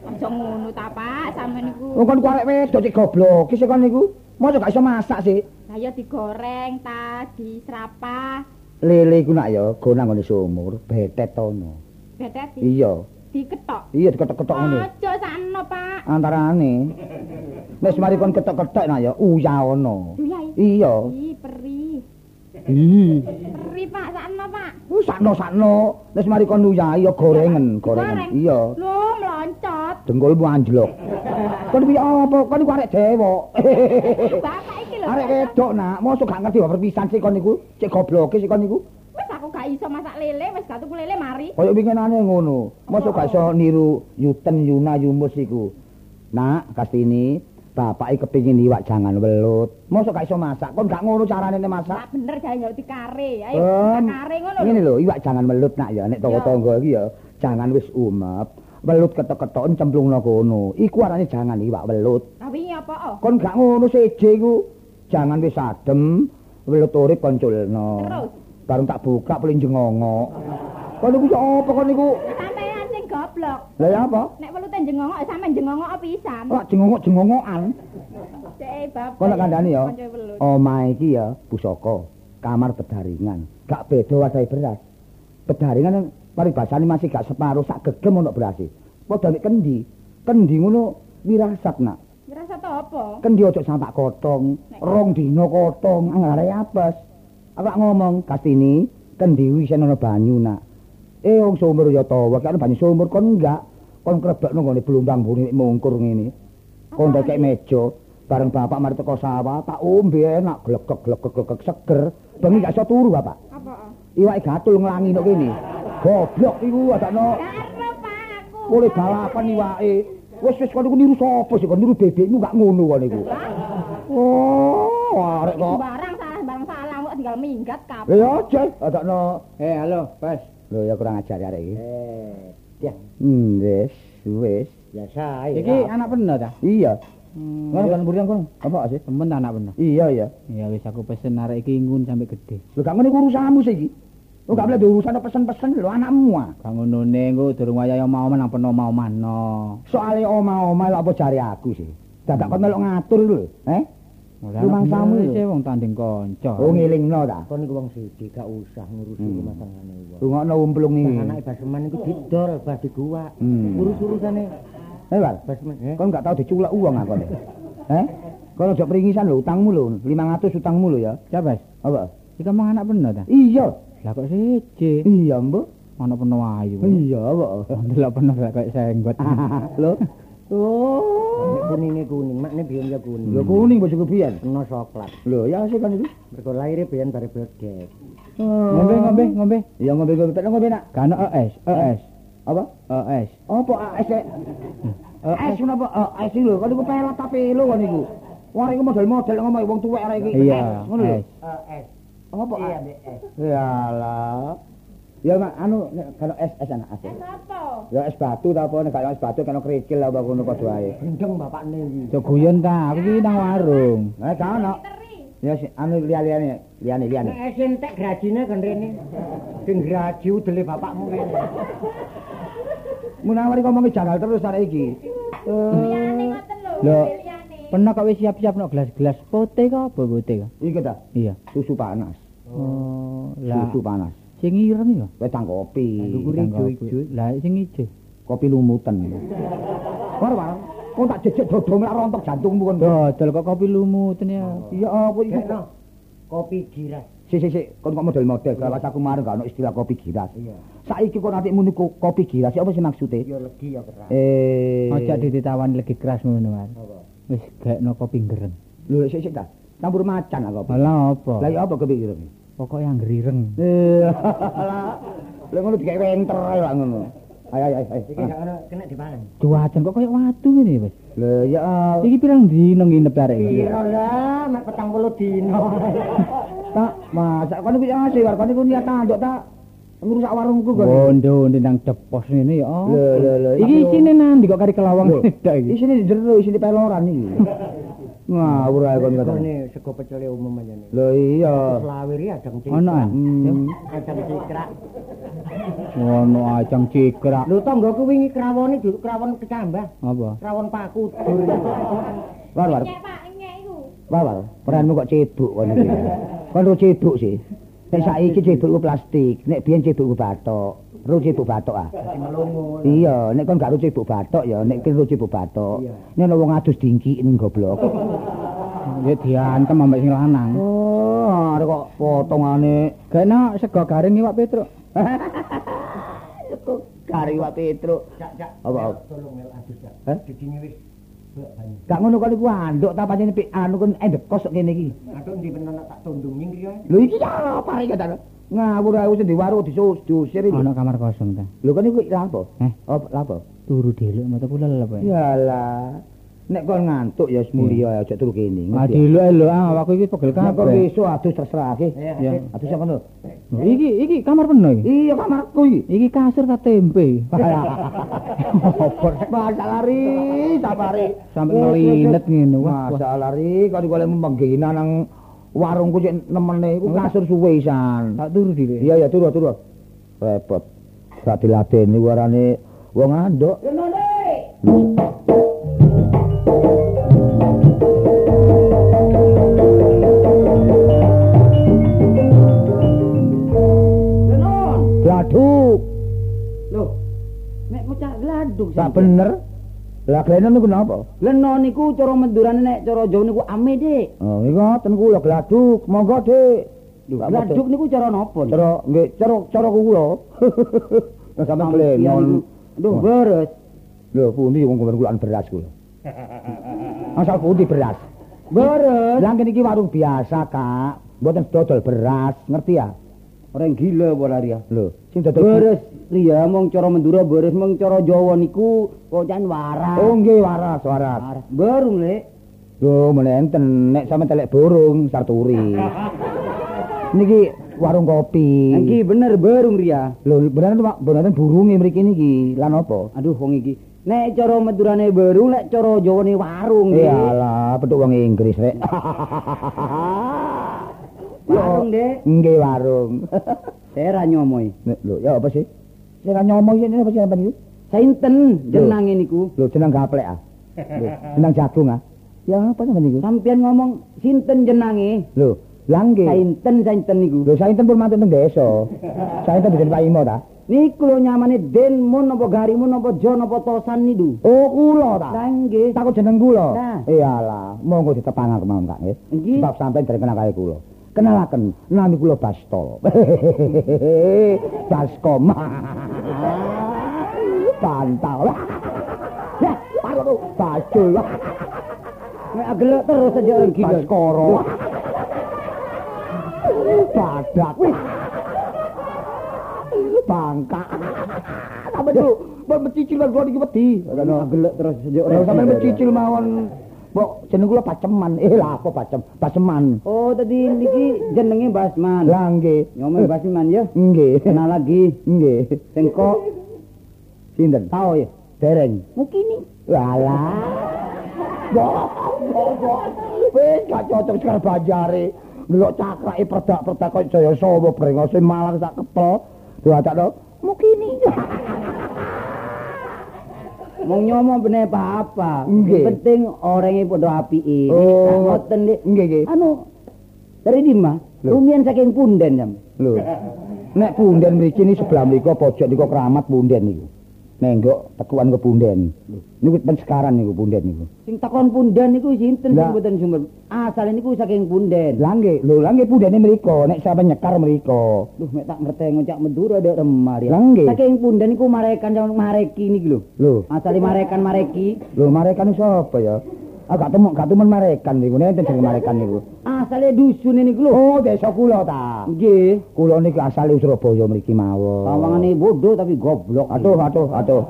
Aja ngono ta Pak, sampean niku. Wong kon ku arek wedok cek goblok, ki sekon niku. Mosok gak iso masak sih. Lah ya digoreng ta, diserapah, Lele iku nak ya gonang ngene sumur, betet ono. betet di, Iya. Diketok. Iya diketok-ketok ngene. Aja sakno Pak. Antarane. Nek mari kon ketok-ketok nak ya uyah ono. Iya. Ih, peri. Ih. Peri Pak, sakno Pak. Uh, sakno-sakno. Nek mari kon uyah ya gorengen, gorengen. Iya. Lho, mloncot. Dengkulmu anjlok. Kon piye apa? Kon iku arek dewok. Bapak iki lho. arek wedok nak, mosok gak ngerti perpisahan sih kon niku. Cek gobloke sih kon niku. Gak iso masak lele, wis gak tuku lele mari. Kaya winginane ngono. Mosok gak iso niru Yuten Yuna Yumus iku. Nak, Kastini, bapak iki kepengin iwak jangan welut. Mosok gak iso masak. Kon gak ngono carane nek masak. Lah bener jare ngerti kare. Ayo, masak kare ngono Ngene lho. iwak jangan melut nak ya nek tangga-tangga iki ya. Jangan wis umep. welut ketok-ketoken cemplungno kono. Iku arane jangan iwak welut. Wingi apa oh? Kon gak ngono seje iku. Jangan wis adem, welut urip konculno. Terus? Bareng tak buka paling jengongok. Kon niku apa kon niku? Sampeyan sing goblok. Lah ya apa? Nek welute jengongok sampean jengongok pisan. Kok jengongok-jengongokan? Cek bab. Kon lak kandhani ya. Welut. Omah iki ya pusaka, kamar bedaringan. Gak beda wasahe beras. Bedaringan paribasane masih gak separuh sak gegem ono berase. Padha nek kendi, kendi ngono wirasat nak. Ngerasa to apa? Kendi ojo sampak kotong, rong dina kotong, anggare apes. Aku gak ngomong Kastini, kendi wis ana banyu nak. Eh wong sumur ya tawa, kan banyu sumur kon enggak. Kon krebekno ngene blumbang buni mungkur ngene. Kon ndekek meja, bareng bapak mari teko sawah, tak ombe enak glegek glegek glegek seger. Bengi gak iso turu bapak. Apa? Iwake gatul nglangi nok kene. Goblok iku adakno Karo Pak aku. mulai balapan iwake. Wis wis kon niru sapa sih kon niru bebekmu gak ngono kon iku. Oh, arek kok. Barang salah barang salah kok tinggal minggat kabeh. Lha ya aja adakno. Eh, halo, Bas. Lho ya kurang ajar arek iki. Eh, ya, Hmm, wis, wis. biasa Iki anak bener ta? Iya. Hmm. Ngono kan burian kon. Apa sih? Temen anak bener. Iya, iya. Ya wis aku pesen arek iki ngun sampe gede. Lho gak ngene urusanmu sih iki. Lu gak boleh diurusan pesen-pesen lho anakmu ah. Gak nggonone engko durung wayahe mau menang peno mau mano. Soale oma-oma lho apa jare aku sih. Dadak kon melok ngatur lho, eh? Rumah samu lho. sih wong tanding kanca. Oh ngelingno ta. Kon iku wong sithik gak usah ngurusi Hmm. rumah tanggane wong. Rungokno umplung iki. Anake Basman iku didol bah diguwak. Hmm. Urus-urusane Eh, Wal. Basman, eh. Kon gak tau diculek uang aku nek. Eh? Kon aja pringisan lho utangmu lho, 500 utangmu lho ya. Ya, Bas. Apa? Iki mah anak bener ta? Iya. Lah kok siji. Iya, Mbok. Ana peno ayu. Iya, apa? Delok peno kayak senggot. Lho. Oh. Nek kunine kuning, makne biyen ya kuning. Lho kuning bojoku biyen. Kena coklat. Lho, ya sih kan itu. Mergo laire biyen bare bledek. Ngombe ngombe ngombe. Iya ngombe ngombe tak ngombe nak. Kan ES, ES, Apa? ES. Apa AS? AS kenapa? AS iki lho, kan iku pelat tapi lho kan iku. Wah, iku model-model ngomong wong tuwek arek iki. Iya, ngono lho. ES. Apa Iya, AS? Dek. Ya mak anu nek kalau es es anak Eh es. apa? Ya es batu ta apa nek kalau es batu kan kerikil apa ngono padha ae. gendeng bapakne iki. Jo guyon ta, aku iki nang warung. Nek gak ono. Teri. Ya si anu liyane liyane. Nek esen tek grajine kan rene. Sing graji udele bapakmu rene. Munawari ngomongi jagal terus arek iki. Liyane ngoten lho. Lho. Liyane. Pernah kok wis siap-siap no gelas-gelas putih kok apa putih kok? Iki ta, Iya. susu panas. Oh, lah Susu panas. Sing ireng ya. Wedang kopi. Ndukur ijo-ijo. Lah sing ijo. Kopi lumutan. War war. Kok tak jejek dodo mek rontok jantungmu kon. Dodol kok kopi lumuten ya. Iya apa iku? Kopi giras. Si si si, kon kok model-model kelas aku mareng gak ono istilah kopi giras. Iya. Saiki kok nanti niku kopi giras apa sih maksudnya? Ya legi ya keras. Eh. Ojo ditawani lagi keras ngono. Apa? Wis gekno kopi gereng. Lho sik sik ta. Campur macan aku. Lah apa? Lah apa kepikiran? Pokoke yang gerireng. Lah ngono dikek wenter ae lak ngono. Ayo ayo ayo. Iki gak ono kena dipangan. Cuacan kok koyo watu ngene wis. Lah ya Iki pirang dino nginep arek iki? Iya lah, mek 40 dino. tak masak kon iki ngasih war kon iku niat tanduk tak ngrusak warungku kon. Bondo nang depos ngene ya. oh. Lho lho lho. Iki isine nandi kok kari kelawang Lho, iki. Isine di jero isine peloran iki. Ngawur ae kon kata. Ini sego pecele umum aja nih. Lho iya. Selawir ya adang cikrak. Ono an. Hmm. Adang cikrak. Ono acang cikrak. Lho tanggoku wingi krawone dulu krawon kecambah. Apa? Krawon paku dur. War war. Nyek Pak, nyek iku. War war. Peranmu kok cebuk kon iki. Kon cebuk sih. Nek saiki cebuk ku plastik, nek biyen cebuk ku batok. Ro cebuk batok ah. Iya, nek kon gak ro cebuk batok ya, nek kira ro cebuk batok. Nek wong adus dingkiin goblok. Ya diantem ambek sing lanang. Oh, arek kok potongane Gekno sego garing iwak petruk. kok kari wae Petruk. Cak cak. Apa? Tolong mel adus cak. Hah? Wis. Gak ngono kok iku anduk ta pancen anu kon endekos kok kene iki. Aduh ndi bener tak tundung ning riyo. Lho iki ya apa iki kata. Ngawur ae wis di warung disus diusir iki. Ono kamar kosong ta. Lho kan iku lha apa? Eh? Apa lha apa? Turu dhelok mata pula lha apa. Yalah. Nek kon ngantuk ya wis mulya aja turu kene. Ah delok-elok ah awakku iki pegel Nek kon kabeh. besok adus terserah iki. Ya. Adus apa lho? Iki iki kamar penuh iki. Iya kamarku iki. Iki kasur ta tempe. Masalah ri, sabari. Sampai ngelinet ngene wah. wah. Masalah ri kok golek menggina nang warungku cek nemene iku kasur suwe isan. Tak turu dile. Iya ya turu turu. Repot. Gak diladeni warane wong anduk. Gladuk. Loh. Nek mecah gladuk Gak bener. Lah klenon niku napa? Leno niku cara mendurane nek cara Jawa niku ame, Dik. Oh, ngoten kula gladuk. Monggo, Dik. Gladuk niku cara napa? Cara nggih, cara cara kula. Lah sampe klenon. Aduh, beres. Lho, pundi wong kulan beras kula. Asal pundi beras? Beres. Lah kene iki warung biasa, Kak. Mboten dodol beras, ngerti ya? Orang gila apa Ria? Lho, sing dodol Beres, Ria mong cara Madura beres mong cara Jawa niku kocan waras. Oh, nggih waras, waras. Baru Lek. Lho, menenten nek sampe telek burung sarturi. Niki warung kopi. Iki bener baru Ria. Lho, beneran Pak, beneran burunge mriki niki. Lan apa? Aduh wong iki. Nek cara Madurane baru nek cara Jawane warung. Iyalah, petuk wong Inggris rek. Warung, Dek. Nggih warung. Saya ra nyomoy. Nek, Lho, ya apa sih? Sing nyomo iki apa sih sampean iki? Sainten jenenge niku. Lho, jeneng gaplek ah. Lho, jeneng jagung ah. Ya apa sampean niku? Sampeyan ngomong sinten jenenge? Lho, lah nggih. Sainten sainten niku. Lho, sainten pun mantun teng desa. Sainten bikin paimo ta? Niku lho nyamane Denmun apa Garimun apa Jon apa Tosan niku. Oh, kula ta. Lah nggih. Takut jeneng kula. Nah. Iyalah, monggo ditepang kemawon Kak nggih. Sebab sampean dereng kenal kali kula. Kenalaken, nami kula Bastol. Baskom. Pantau. Ya, paru Bastol. Nek agelek terus aja iki. Baskoro. Badak. Bangka. Sampe mbok mencicil lan kula iki wedi. Agelek terus aja Ora sampe mencicil mawon. Mbok jeneng kula Paceman. Eh lah apa Pacem? Paceman. Oh, tadi niki jenenge Basman. Lah nggih. Nyomong Basman ya. Nggih. Kenal lagi. Nggih. Sing kok Sinten? tau ya. Dereng. Mukini. Walah. Wis gak cocok sekali banjare. Delok cakrake perdak-perdak kok Jaya Sawa brengose malang sak kepel. Diwacakno mukini. Mong nyomo bener apa-apa. Penting orangnya padha apike. Oh. ngoten Dik. Nggih nggih. Anu dari Dima, Lho. rumian saking punden jam. Lho. Nek punden mriki ni sebelah mriko pojok niku keramat punden niku. Nenggok tekuan ke punden. Niku pen sekaran niku punden niku. Sing takon punden niku sinten sing mboten sumber. Asale niku saking punden. Lah nggih, lho lah nggih pundene mriko, nek sampe nyekar mriko. Duh, mek tak ngerti ngocak Madura dek remar ya. Lah nggih. Saking punden niku marekan sama mareki niki lho. Lho, Asale marekan mareki. lho marekan sapa ya? Ah gak temu, gak temen marekan niku, nenten jeneng marekan niku. Asale dusun niku lho. Oh, desa kula ta. Nggih. Kula niki asale Surabaya mriki mawon. Pawangane bodoh tapi goblok. Aduh, aduh, aduh.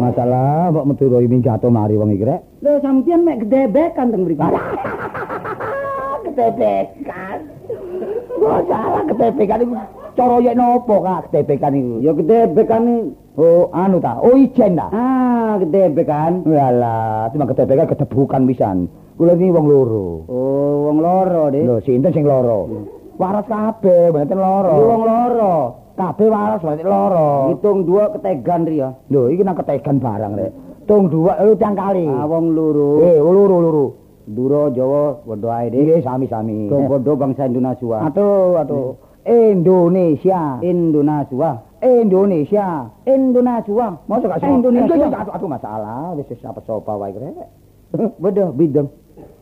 Masalah mbok Madura iki minggato mari wong iki rek. Lho sampeyan mek gedebekan teng mriki. Ketepekan. Kok salah ketepekan iku cara yen napa Kak ketepekan iku? Ya gedebekan Oh, anu ta. Oh, ijen ta. Ah, gedebekan. Walah, cuma ketepekan kedebukan pisan. Kula iki wong loro. Oh, wong loro, Dik. Lho, sinten sing loro? Waras kabeh, mboten loro. Iki wong loro. kabeh waras mboten loro. Hitung dua ketegan Ria. Lho, iki nang ketegan barang rek. Tung dua lu tiang kali. Ah, wong loro. Eh, loro loro. Duro Jawa padha ae, Dik. Nggih sami-sami. Dong padha bangsa Indonesia. Atuh, atuh. Indonesia. Indonesia. Indonesia. Indonesia. Mosok gak Indonesia. Aduh, aduh masalah, wis wis apa sopa wae rek. Beda bidem.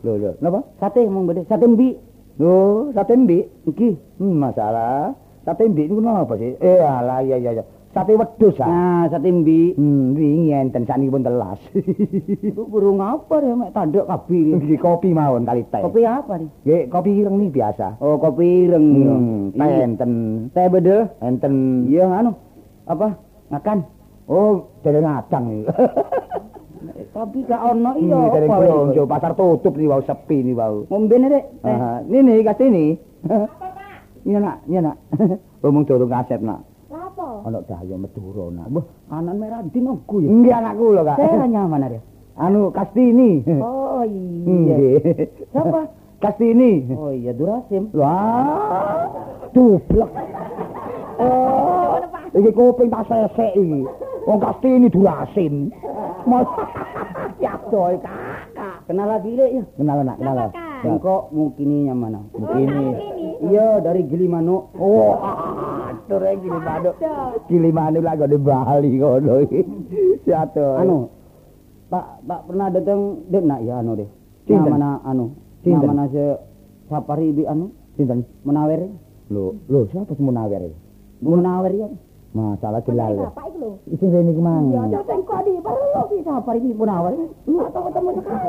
Lho, lho. Napa? Sate mong beda. Sate mbi. Lho, sate mbik. Iki. Hmm, masalah. Sate mbik niku napa sih? Eh, alah iya iya iya. Sate wedhus ah. Nah, sate mbi. Hmm, wingi enten sakniki pun telas. Iku burung apa ya mek tanduk kabeh. Iki kopi mawon kali teh. Kopi apa nih? Nggih, kopi ireng nih biasa. Oh, kopi ireng. Hmm, teh enten. Teh beda. Enten. Iya anu. Apa? Ngakan. Oh, dari ngadang iki. Tapi gak ono iya. Apa wae? blonjo, pasar tutup nih wau sepi nih wau. Ngombe Rek. teh. Ah, Ini kasih ini. Iya nak, iya nak. Ngomong dorong kasep nak. Ono daya Madura nak. Wah, anan merah di nogu ya. Enggak anakku lho kak. Saya nyaman ada. Anu Kastini. Oh iya. Nggih. Siapa? Kastini. Oh iya Durasim. Wah. Dublek. Oh. Iki kuping tak sesek iki. Wong Kastini durasin. Mas. Ya coy kakak. Kenal lagi ya. Kenal nak, kenal. Siapa, Kak? Engkok mungkini yang mana? Mungkini. Iya dari Gilimano. Oh, atur e Gilimanu. Gilimanu lagi di Bali ngono iki. Siato. Anu, Pak, Pak pernah datang dek nak ya anu deh. Sinten? Namana anu, Sinten? namana se Sapari bi anu, sinten? Menawer. Lho, lho siapa semunawer iki? Menawer ya. Masalah jelal. ya. Bapak iki lho. Sing rene iki mang. Ya sing kok di perlu bi Sapari bi Menawer. Lu atau ketemu sekali.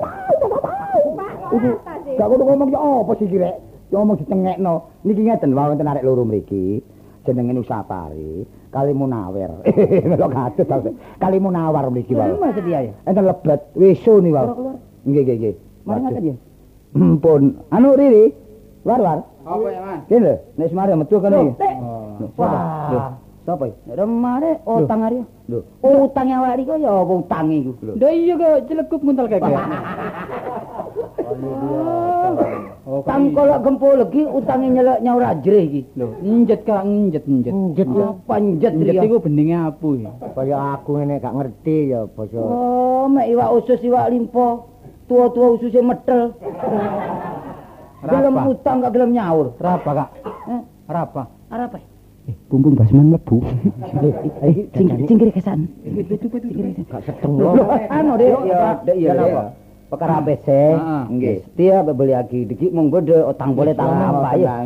Pak, Iku apa sih? gak kudu ngomong ya apa sih kirek? Ya ngomong dicengekno. Niki ngeten wae wonten arek loro mriki. Jenenge Nusapari, kali Munawer. Melok kados ta. Kali Munawar mriki wae. Mas dia ya. Enten lebet weso ni wae. Keluar, keluar. Nggih nggih nggih. Mari Waduh. ngaten ya. Mpun. Anu Riri. War war. Apa ya, Mas? Kene lho, nek semare metu kene. Lho, Wah. Sapa iki? Remare utang ari. Lho. Utang yang wari kok ya apa utang iku. Ndak iya kok celekup nguntal keke. Oh, Tang kolok gempo lagi utange nyelek nyaur ajrih iki. Lho, njet Kak, njet njet. Njet. Panjet Njet ya. iku beninge apu ya. Kaya aku ngene gak ngerti ya basa. Oh, mek iwak usus iwak limpo. Tua-tua ususnya metel. Gelem Rapa? utang gak gelem nyaur. Rapa Kak? Eh, Rapa? arep apa? Bumbung basman lebu. Cingkir kesan. Gak seteng lho. anu deh, ya, dek iya. Kenapa? Perkara ABC. Heeh. Nggih. Dia beli lagi dikit mong bede utang boleh tahu apa ya.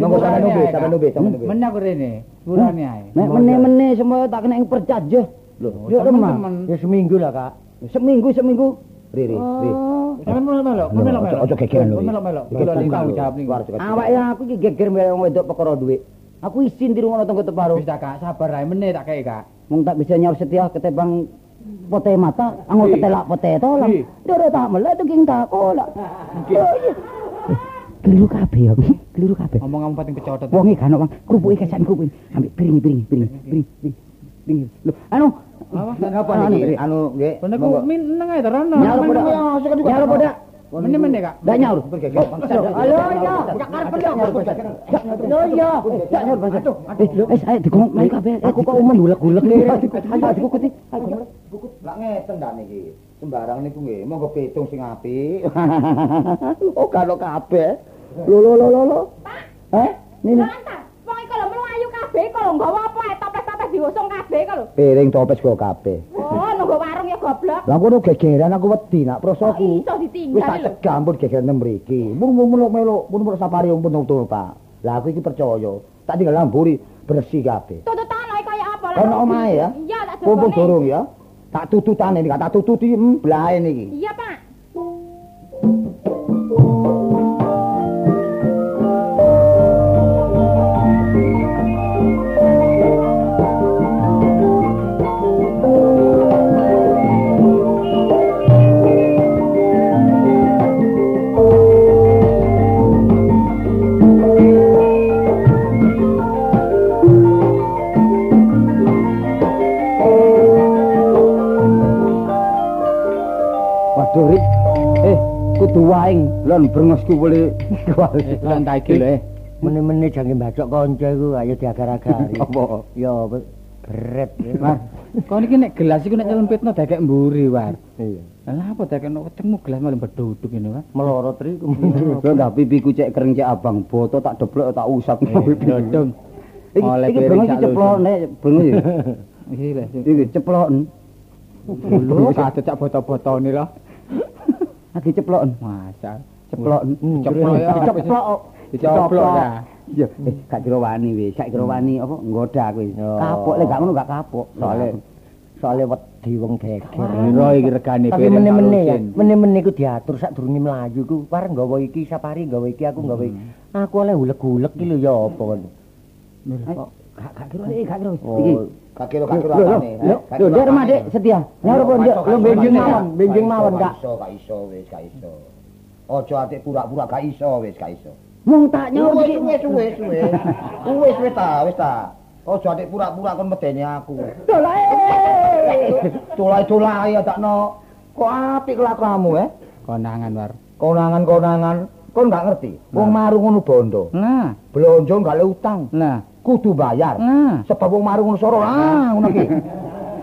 Monggo sepurane sampean nubi, ae, sampean Kak. nubi, sampean nubi. Men aku rene. Sepurane ae. Nek meneh-meneh semua tak kena yang percaja. Lho, remah. Temen-temen. Ya seminggu lah, Kak. Seminggu seminggu. Riri, Riri. Sampeyan melok-melok, Lho, melok-melok. ojo- gegeran lho, iki. Melok-melok. Iki lho bukan tanggung lho. jawab niku. Keluar, cekat. Awak ya aku iki geger mbek wong wedok perkara duit. Aku isin di rumah tonggo teparo. Wis Kak, sabar ae meneh tak kei Kak. Mung tak bisa nyaur setia ketebang pote mata, anggo ketelak pote tolang. Ih. Doro tak melek tuh tak kolak. Oh. Keliru kabeh ya, keliru kabeh. Ngomong-ngomong pating pecotot. Wong iki kan wong krupuke kesan krupuke. Ambek piring piring piring piring piring. piring. Lho, anu Apa? Napa Anu, niki? Ri. Anu nggih. Monggo. ku meneng ae terono. nyaur poda. Nyaur poda. Meneh-meneh Kak. Dak nyaur. Halo, iya. Lho iya, dak nyaur basa. Eh, eh saya digongok naik kabeh. Aku kok umen gulek-gulek nih. Ayo dikukuti. Ayo. Lah ngeten ta niki. Sembarang niku nggih, monggo pitung sing apik. oh, karo kabeh. Lho lho lho lho, lho. Eh, Nini. Wong iki lho mlayu kabeh kok lho nggawa apa ae toples-toples diusung kabeh kok lho. Piring topes go kabeh. Oh, nunggu warung ya goblok. Lah kono gegeran aku wedi nak prosoku. Iso Wis ditinggal tak lho. cegah ampun gegeran mriki. Mun mun melok melok, mun melok sapari pun tutul, Pak. Lah aku iki percaya, tak tinggal lamburi bersih kabeh. Tututan ae kaya apa lah. Ono omahe ya? Iya, tak Mumpung jebone. durung ya. Tak tututane iki, tak tututi hmm, blae niki. Iya, Pak. Boleh Eh, lan ta iki lho eh. Meneh-meneh jange mbacok kanca iku ayo diagar-agari. Apa? Ya beret. War, kau niki nek gelas iku nek nyelempitno dekek mburi, War. Iya. Lah apa dekekno ketemu gelas malah beduduk ngene, War. Melorot riku. Lho ndak pipiku cek kering cek abang boto tak deblok tak usap. Dodong. Iki iki sak iki ceplok nek brengos iki. Iki lho. Iki ceplok. Lho kadut cak botol-botone lho. Lagi ceplok. Masa Ceplok. ceplok. Ceplok. Dicoplok ya. Ya, eh gak kira wani wis, gak kira wani apa nggoda aku wis. Oh. Kapok lek gak ngono gak kapok. Soale soale wedi wong geger. Piro iki regane Tapi piring meneh-meneh ya, meneh-meneh ku diatur sak durunge mlayu ku. Pareng nggawa iki sapari, nggawa iki aku nggawa iki. Aku oleh ulek-ulek iki lho ya apa. Kok Gak gak kira iki, gak kira. Iki. Oh, gak kira gak kira apane. lho, lho, Dek Remah, Dek, setia. Nyaur apa, Dek? Lho, benjing mawon, benjing mawon, Kak. Iso, gak iso wis, gak iso. Ojo atik pura-pura gak iso wis, gak iso. Mung tak Wis iki. wis wis wis. Wis wis ta, wis ta. Ojo atik pura-pura kon medeni aku. Dolae. Dolai-dolai adakno. Kok apik kelakuanmu, eh? Konangan war. Konangan-konangan, kon gak ngerti. Wong marung ngono bondo. Nah, Blonjo gak le utang. nah, Kudu bayar. nah. Sebab wong marung ngono soro. Ah, ngono ki.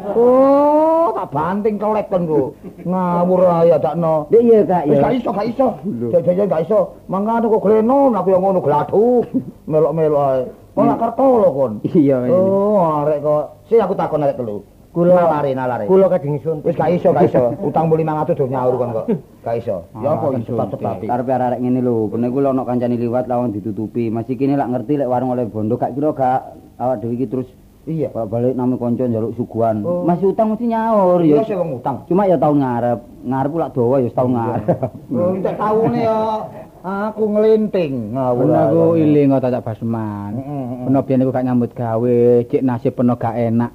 Oh, tak banting kelek kon ku. Ngawur ae adakno. Dek iya, Kak, Wis ya. gak iso, gak iso. Jajal gak iso. Mangkane kok gleno aku yo ngono gladuk. Melok-melok ae. Kok gak kerto lho kon. Iya. Oh, arek kok. Si aku takon arek telu. Kula- nalare nalare. Kula kadang suntik. Wis gak iso, gak iso. Utang 500 do nyaur kon kok. Gak iso. Ya apa sebab-sebab iki? Karepe arek ngene lho, kene ku lho ana kancane liwat lawang ditutupi. Masih kene lak ngerti lek warung oleh bondo gak kira gak awak dhewe iki terus Iya. Pak balik nami kanca njaluk suguhan. Oh. Masih utang mesti nyaur Iya ya. sing wong utang. Cuma ya tahun ngarep. Ngarep lak dawa ya tahun ngarep. Oh, entek taune ya aku nglinting ngawur. Aku iling kok tak Basman. Heeh. Peno biyen aku gak nyambut gawe, cek nasib peno gak enak.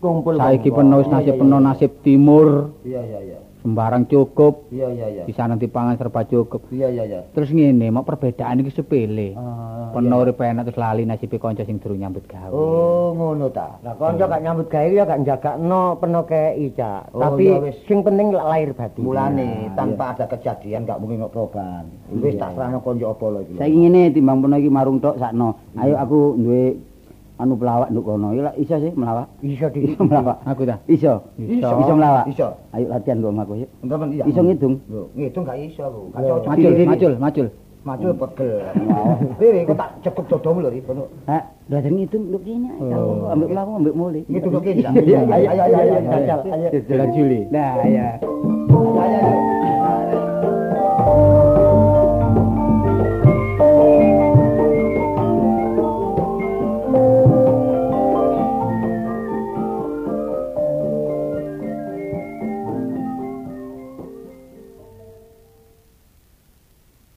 kumpul Saiki peno wis nasib peno nasib timur, Iya iya iya. Sembarang cukup, Iya iya iya. bisa nanti pangan serba cukup. Iya iya iya. Terus ngene, mau perbedaan iki sepele. Ah, Peno iya. urip enak terus lali nasibe kanca sing durung nyambut gawe. Oh, ngono ta. Lah kanca gak nyambut gawe ya gak njagakno peno kei, Cak. Oh, Tapi iya, sing penting lahir batin. Mulane tanpa ada kejadian gak mungkin kok proban. Wis tak serahno konco apa lho iki. Saiki ngene timbang peno iki marung tok sakno. Ayo aku duwe anu pelawak nduk kono. Ya iso sih melawak. Iso di melawak. Aku ta. Iso. Iso. Iso melawak. Iso. Ayo latihan kok aku yuk. Temen iya. Iso ngidung. Lho, ngitung gak iso aku. Gak cocok. Macul, macul, macul. Macul pegel. Riri kok tak cukup dodomu lho, Ri. Kono. Hah, belajar ngitung nduk kene ae. Oh. Ambek pelawak ambek mulih. Ngitung kok kene. Ayo ayo ayo ayo. Jajal, ayo. Jalan Juli. Nah, ya. Ayo ayo.